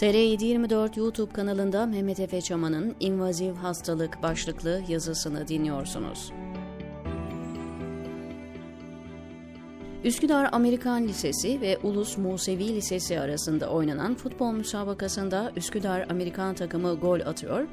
TR724 YouTube kanalında Mehmet Efe Çaman'ın İnvaziv Hastalık başlıklı yazısını dinliyorsunuz. Üsküdar Amerikan Lisesi ve Ulus Musevi Lisesi arasında oynanan futbol müsabakasında Üsküdar Amerikan takımı gol atıyor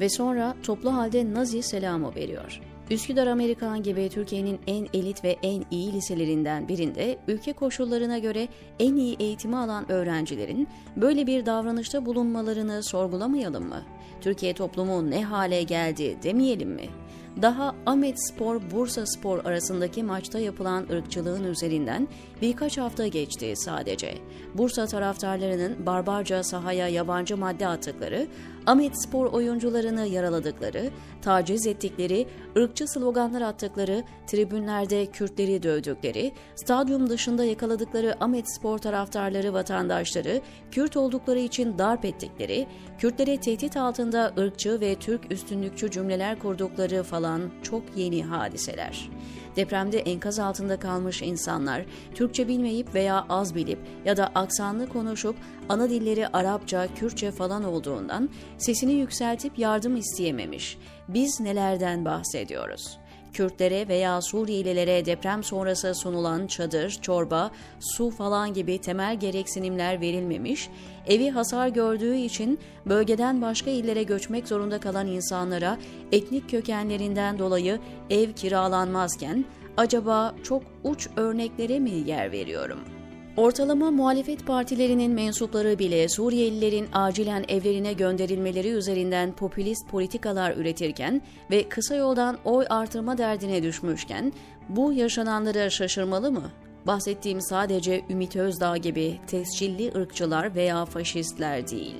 ve sonra toplu halde Nazi selamı veriyor. Üsküdar Amerikan gibi Türkiye'nin en elit ve en iyi liselerinden birinde ülke koşullarına göre en iyi eğitimi alan öğrencilerin böyle bir davranışta bulunmalarını sorgulamayalım mı? Türkiye toplumu ne hale geldi demeyelim mi? Daha Ahmet Spor Bursa Spor arasındaki maçta yapılan ırkçılığın üzerinden birkaç hafta geçti sadece. Bursa taraftarlarının barbarca sahaya yabancı madde attıkları, Ahmet Spor oyuncularını yaraladıkları, taciz ettikleri, ırkçı sloganlar attıkları, tribünlerde Kürtleri dövdükleri, stadyum dışında yakaladıkları Ahmet Spor taraftarları vatandaşları Kürt oldukları için darp ettikleri, Kürtlere tehdit altında ırkçı ve Türk üstünlükçü cümleler kurdukları falan çok yeni hadiseler. Depremde enkaz altında kalmış insanlar, Türkçe bilmeyip veya az bilip ya da aksanlı konuşup ana dilleri Arapça, Kürtçe falan olduğundan sesini yükseltip yardım isteyememiş. Biz nelerden bahsediyoruz? Kürtlere veya Suriyelilere deprem sonrası sunulan çadır, çorba, su falan gibi temel gereksinimler verilmemiş, evi hasar gördüğü için bölgeden başka illere göçmek zorunda kalan insanlara etnik kökenlerinden dolayı ev kiralanmazken acaba çok uç örneklere mi yer veriyorum?'' Ortalama muhalefet partilerinin mensupları bile Suriyelilerin acilen evlerine gönderilmeleri üzerinden popülist politikalar üretirken ve kısa yoldan oy artırma derdine düşmüşken bu yaşananlara şaşırmalı mı? Bahsettiğim sadece Ümit Özdağ gibi tescilli ırkçılar veya faşistler değil.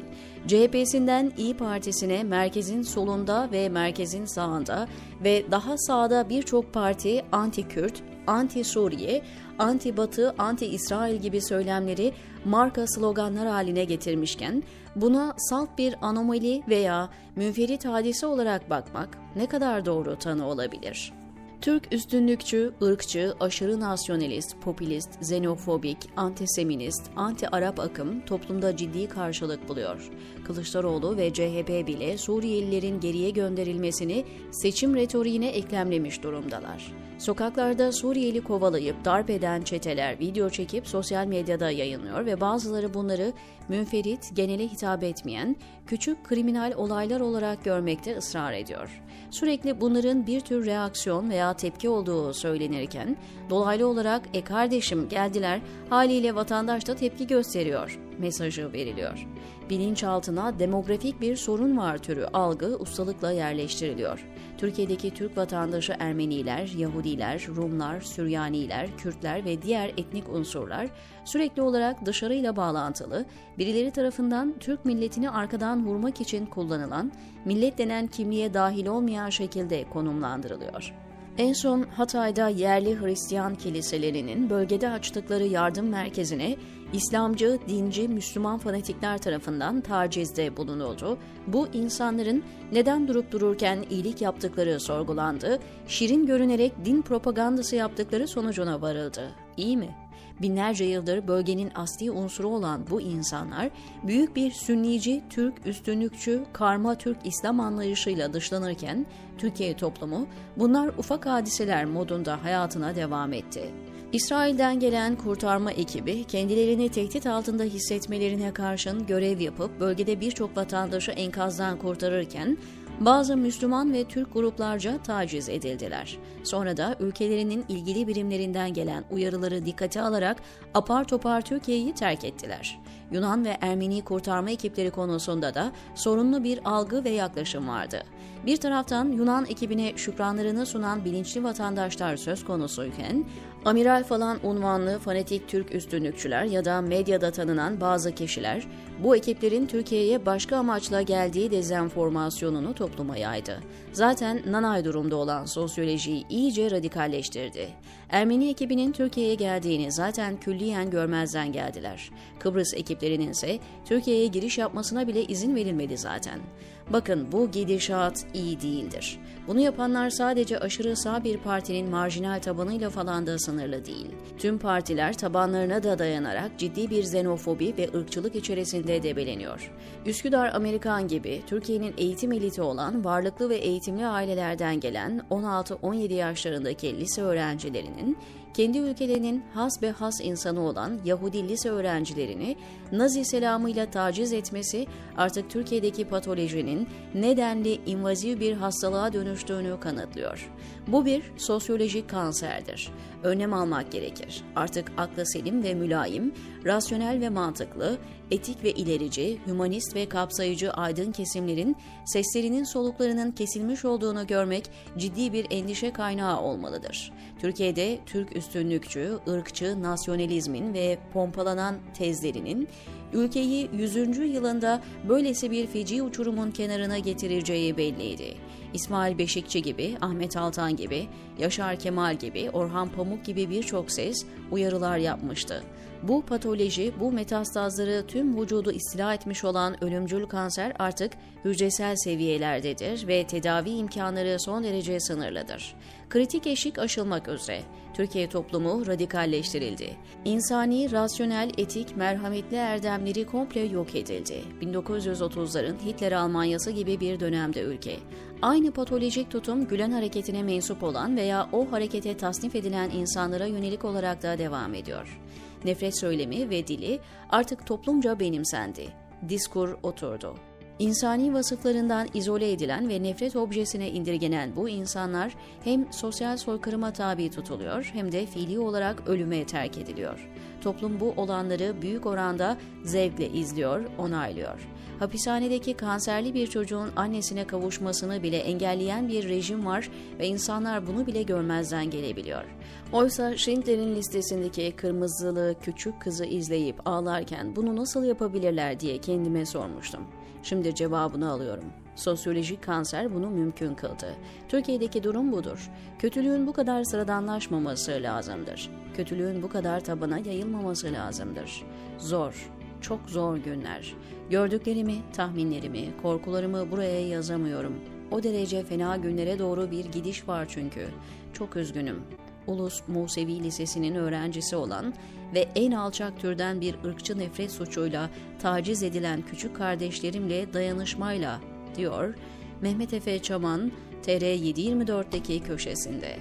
CHP'sinden İyi Partisi'ne merkezin solunda ve merkezin sağında ve daha sağda birçok parti anti-Kürt, anti-Suriye, anti-Batı, anti-İsrail gibi söylemleri marka sloganlar haline getirmişken buna salt bir anomali veya münferit hadise olarak bakmak ne kadar doğru tanı olabilir?'' Türk üstünlükçü, ırkçı, aşırı nasyonalist, popülist, xenofobik, antiseminist, anti-Arap akım toplumda ciddi karşılık buluyor. Kılıçdaroğlu ve CHP bile Suriyelilerin geriye gönderilmesini seçim retoriğine eklemlemiş durumdalar. Sokaklarda Suriyeli kovalayıp darp eden çeteler video çekip sosyal medyada yayınlıyor ve bazıları bunları münferit, genele hitap etmeyen, küçük kriminal olaylar olarak görmekte ısrar ediyor. Sürekli bunların bir tür reaksiyon veya tepki olduğu söylenirken, dolaylı olarak e kardeşim geldiler haliyle vatandaş da tepki gösteriyor mesajı veriliyor. Bilinçaltına demografik bir sorun var türü algı ustalıkla yerleştiriliyor. Türkiye'deki Türk vatandaşı Ermeniler, Yahudiler, Rumlar, Süryaniler, Kürtler ve diğer etnik unsurlar sürekli olarak dışarıyla bağlantılı, birileri tarafından Türk milletini arkadan vurmak için kullanılan, millet denen kimliğe dahil olmayan şekilde konumlandırılıyor. En son Hatay'da yerli Hristiyan kiliselerinin bölgede açtıkları yardım merkezine İslamcı, dinci, Müslüman fanatikler tarafından tacizde bulunuldu. Bu insanların neden durup dururken iyilik yaptıkları sorgulandı, şirin görünerek din propagandası yaptıkları sonucuna varıldı. İyi mi? Binlerce yıldır bölgenin asli unsuru olan bu insanlar büyük bir sünnici, Türk üstünlükçü, karma Türk İslam anlayışıyla dışlanırken Türkiye toplumu bunlar ufak hadiseler modunda hayatına devam etti. İsrail'den gelen kurtarma ekibi kendilerini tehdit altında hissetmelerine karşın görev yapıp bölgede birçok vatandaşı enkazdan kurtarırken bazı Müslüman ve Türk gruplarca taciz edildiler. Sonra da ülkelerinin ilgili birimlerinden gelen uyarıları dikkate alarak apar topar Türkiye'yi terk ettiler. Yunan ve Ermeni kurtarma ekipleri konusunda da sorunlu bir algı ve yaklaşım vardı. Bir taraftan Yunan ekibine şükranlarını sunan bilinçli vatandaşlar söz konusuyken, amiral falan unvanlı fanatik Türk üstünlükçüler ya da medyada tanınan bazı kişiler bu ekiplerin Türkiye'ye başka amaçla geldiği dezenformasyonunu topluma yaydı. Zaten nanay durumda olan sosyolojiyi iyice radikalleştirdi. Ermeni ekibinin Türkiye'ye geldiğini zaten külliyen görmezden geldiler. Kıbrıs ekiplerinin ise Türkiye'ye giriş yapmasına bile izin verilmedi zaten. Bakın bu gidişat iyi değildir. Bunu yapanlar sadece aşırı sağ bir partinin marjinal tabanıyla falan da sınırlı değil. Tüm partiler tabanlarına da dayanarak ciddi bir xenofobi ve ırkçılık içerisinde debeleniyor. Üsküdar Amerikan gibi Türkiye'nin eğitim eliti olan varlıklı ve eğitimli ailelerden gelen 16-17 yaşlarındaki lise öğrencilerinin kendi ülkelerinin has ve has insanı olan Yahudi lise öğrencilerini Nazi selamıyla taciz etmesi artık Türkiye'deki patolojinin nedenli invaziv bir hastalığa dönüştüğünü kanıtlıyor. Bu bir sosyolojik kanserdir. Önlem almak gerekir. Artık akla selim ve mülayim, rasyonel ve mantıklı, etik ve ilerici, hümanist ve kapsayıcı aydın kesimlerin seslerinin soluklarının kesilmiş olduğunu görmek ciddi bir endişe kaynağı olmalıdır. Türkiye'de Türk üstünlükçü, ırkçı, nasyonalizmin ve pompalanan tezlerinin ülkeyi 100. yılında böylesi bir feci uçurumun kenarına getireceği belliydi. İsmail Beşikçi gibi, Ahmet Altan gibi, Yaşar Kemal gibi, Orhan Pamuk gibi birçok ses uyarılar yapmıştı. Bu patoloji, bu metastazları tüm vücudu istila etmiş olan ölümcül kanser artık hücresel seviyelerdedir ve tedavi imkanları son derece sınırlıdır. Kritik eşik aşılmak üzere. Türkiye toplumu radikalleştirildi. İnsani, rasyonel, etik, merhametli erdemleri komple yok edildi. 1930'ların Hitler Almanyası gibi bir dönemde ülke. Aynı patolojik tutum Gülen hareketine mensup olan veya o harekete tasnif edilen insanlara yönelik olarak da devam ediyor. Nefret söylemi ve dili artık toplumca benimsendi. Diskur oturdu. İnsani vasıflarından izole edilen ve nefret objesine indirgenen bu insanlar hem sosyal soykırıma tabi tutuluyor hem de fiili olarak ölüme terk ediliyor. Toplum bu olanları büyük oranda zevkle izliyor, onaylıyor. Hapishanedeki kanserli bir çocuğun annesine kavuşmasını bile engelleyen bir rejim var ve insanlar bunu bile görmezden gelebiliyor. Oysa Schindler'in listesindeki kırmızılı küçük kızı izleyip ağlarken bunu nasıl yapabilirler diye kendime sormuştum. Şimdi cevabını alıyorum. Sosyolojik kanser bunu mümkün kıldı. Türkiye'deki durum budur. Kötülüğün bu kadar sıradanlaşmaması lazımdır. Kötülüğün bu kadar tabana yayılmaması lazımdır. Zor, çok zor günler. Gördüklerimi, tahminlerimi, korkularımı buraya yazamıyorum. O derece fena günlere doğru bir gidiş var çünkü. Çok üzgünüm. Ulus Musevi Lisesi'nin öğrencisi olan ve en alçak türden bir ırkçı nefret suçuyla taciz edilen küçük kardeşlerimle dayanışmayla, diyor Mehmet Efe Çaman, TR724'deki köşesinde.